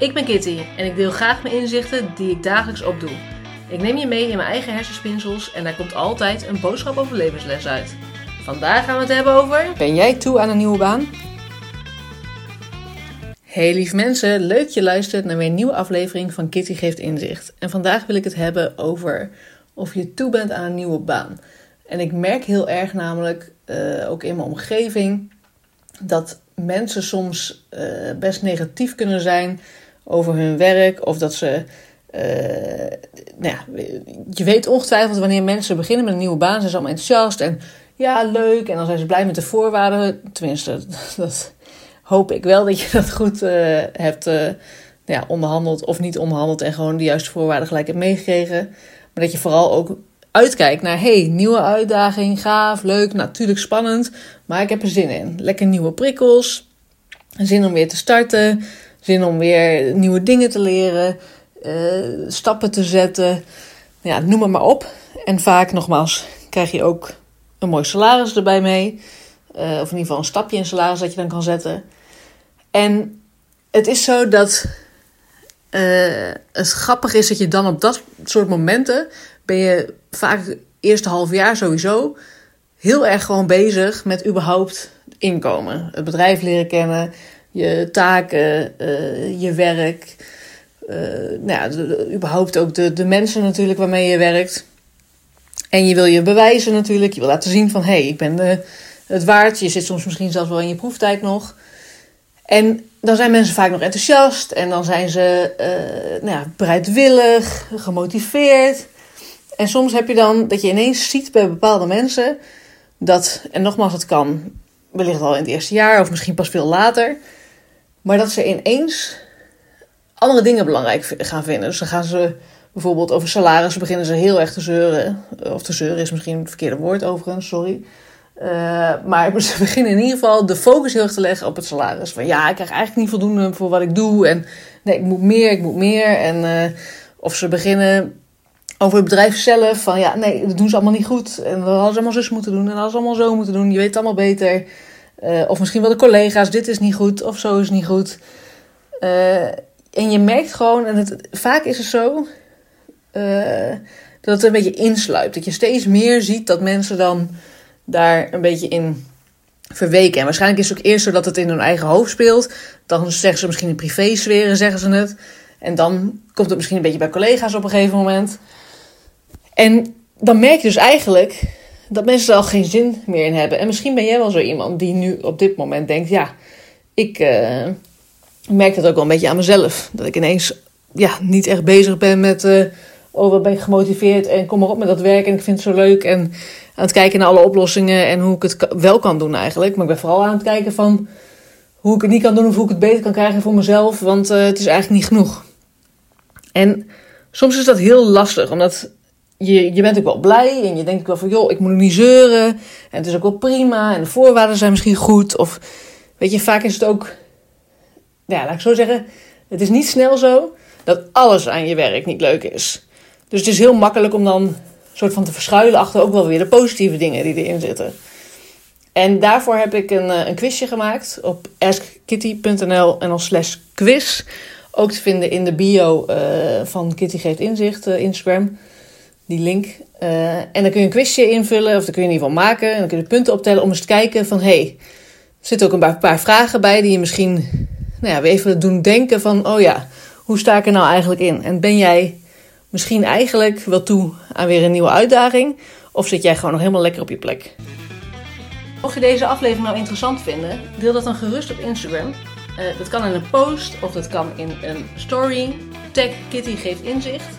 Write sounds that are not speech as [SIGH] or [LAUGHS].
Ik ben Kitty en ik deel graag mijn inzichten die ik dagelijks opdoe. Ik neem je mee in mijn eigen hersenspinsels en daar komt altijd een boodschap over levensles uit. Vandaag gaan we het hebben over... Ben jij toe aan een nieuwe baan? Hey lief mensen, leuk je luistert naar weer een nieuwe aflevering van Kitty Geeft Inzicht. En vandaag wil ik het hebben over of je toe bent aan een nieuwe baan. En ik merk heel erg namelijk, uh, ook in mijn omgeving, dat mensen soms uh, best negatief kunnen zijn over hun werk. Of dat ze. Uh, nou ja, je weet ongetwijfeld wanneer mensen beginnen met een nieuwe baan, zijn ze allemaal enthousiast en ja, leuk. En dan zijn ze blij met de voorwaarden. Tenminste, [LAUGHS] dat hoop ik wel dat je dat goed uh, hebt uh, ja, onderhandeld of niet onderhandeld en gewoon de juiste voorwaarden gelijk hebt meegekregen. Maar dat je vooral ook uitkijkt naar, hey, nieuwe uitdaging, gaaf, leuk, natuurlijk spannend, maar ik heb er zin in. Lekker nieuwe prikkels, zin om weer te starten, zin om weer nieuwe dingen te leren, uh, stappen te zetten, ja, noem het maar op. En vaak, nogmaals, krijg je ook een mooi salaris erbij mee, uh, of in ieder geval een stapje in salaris dat je dan kan zetten. En het is zo dat uh, het grappig is dat je dan op dat soort momenten ben je vaak het eerste half jaar sowieso heel erg gewoon bezig met überhaupt inkomen. Het bedrijf leren kennen, je taken, uh, je werk. Uh, nou ja, überhaupt ook de, de mensen natuurlijk waarmee je werkt. En je wil je bewijzen natuurlijk. Je wil laten zien van hé, hey, ik ben de, het waard. Je zit soms misschien zelfs wel in je proeftijd nog. En dan zijn mensen vaak nog enthousiast en dan zijn ze uh, nou ja, bereidwillig, gemotiveerd. En soms heb je dan dat je ineens ziet bij bepaalde mensen dat, en nogmaals, het kan wellicht al in het eerste jaar of misschien pas veel later, maar dat ze ineens andere dingen belangrijk gaan vinden. Dus dan gaan ze bijvoorbeeld over salaris beginnen ze heel erg te zeuren. Of te zeuren is misschien het verkeerde woord overigens, sorry. Uh, maar [LAUGHS] ze beginnen in ieder geval de focus heel erg te leggen op het salaris. Van ja, ik krijg eigenlijk niet voldoende voor wat ik doe. En nee, ik moet meer, ik moet meer. En uh, of ze beginnen over het bedrijf zelf. Van ja, nee, dat doen ze allemaal niet goed. En we hadden ze allemaal zus moeten doen. En dat ze allemaal zo moeten doen. Je weet het allemaal beter. Uh, of misschien wel de collega's. Dit is niet goed. Of zo is niet goed. en je merkt gewoon, en het, vaak is het zo. dat het een beetje insluipt. Dat je steeds meer ziet dat mensen dan daar een beetje in verweken. En waarschijnlijk is het ook eerst zo dat het in hun eigen hoofd speelt. Dan zeggen ze misschien in privésferen, zeggen ze het. En dan komt het misschien een beetje bij collega's op een gegeven moment. En dan merk je dus eigenlijk dat mensen er al geen zin meer in hebben. En misschien ben jij wel zo iemand die nu op dit moment denkt: ja, ik uh, merk dat ook wel een beetje aan mezelf. Dat ik ineens ja, niet echt bezig ben met. Uh, oh, wat ben ik gemotiveerd en kom maar op met dat werk en ik vind het zo leuk. En aan het kijken naar alle oplossingen en hoe ik het wel kan doen eigenlijk. Maar ik ben vooral aan het kijken van hoe ik het niet kan doen of hoe ik het beter kan krijgen voor mezelf. Want uh, het is eigenlijk niet genoeg. En soms is dat heel lastig, omdat je, je bent ook wel blij en je denkt ook wel van joh, ik moet niet zeuren. En het is ook wel prima en de voorwaarden zijn misschien goed. Of weet je, vaak is het ook, ja, laat ik zo zeggen, het is niet snel zo dat alles aan je werk niet leuk is. Dus het is heel makkelijk om dan soort van te verschuilen achter ook wel weer de positieve dingen die erin zitten. En daarvoor heb ik een, een quizje gemaakt op askkitty.nl en dan slash quiz. Ook te vinden in de bio uh, van Kitty Geeft Inzicht uh, Instagram. Die link. Uh, en dan kun je een quizje invullen, of dan kun je in ieder geval maken. En dan kun je punten optellen om eens te kijken van... hey, er zitten ook een paar vragen bij die je misschien nou ja, weer even doen denken van... oh ja, hoe sta ik er nou eigenlijk in? En ben jij misschien eigenlijk wel toe aan weer een nieuwe uitdaging? Of zit jij gewoon nog helemaal lekker op je plek? Mocht je deze aflevering nou interessant vinden, deel dat dan gerust op Instagram. Uh, dat kan in een post of dat kan in een story. Tag Kitty geeft inzicht.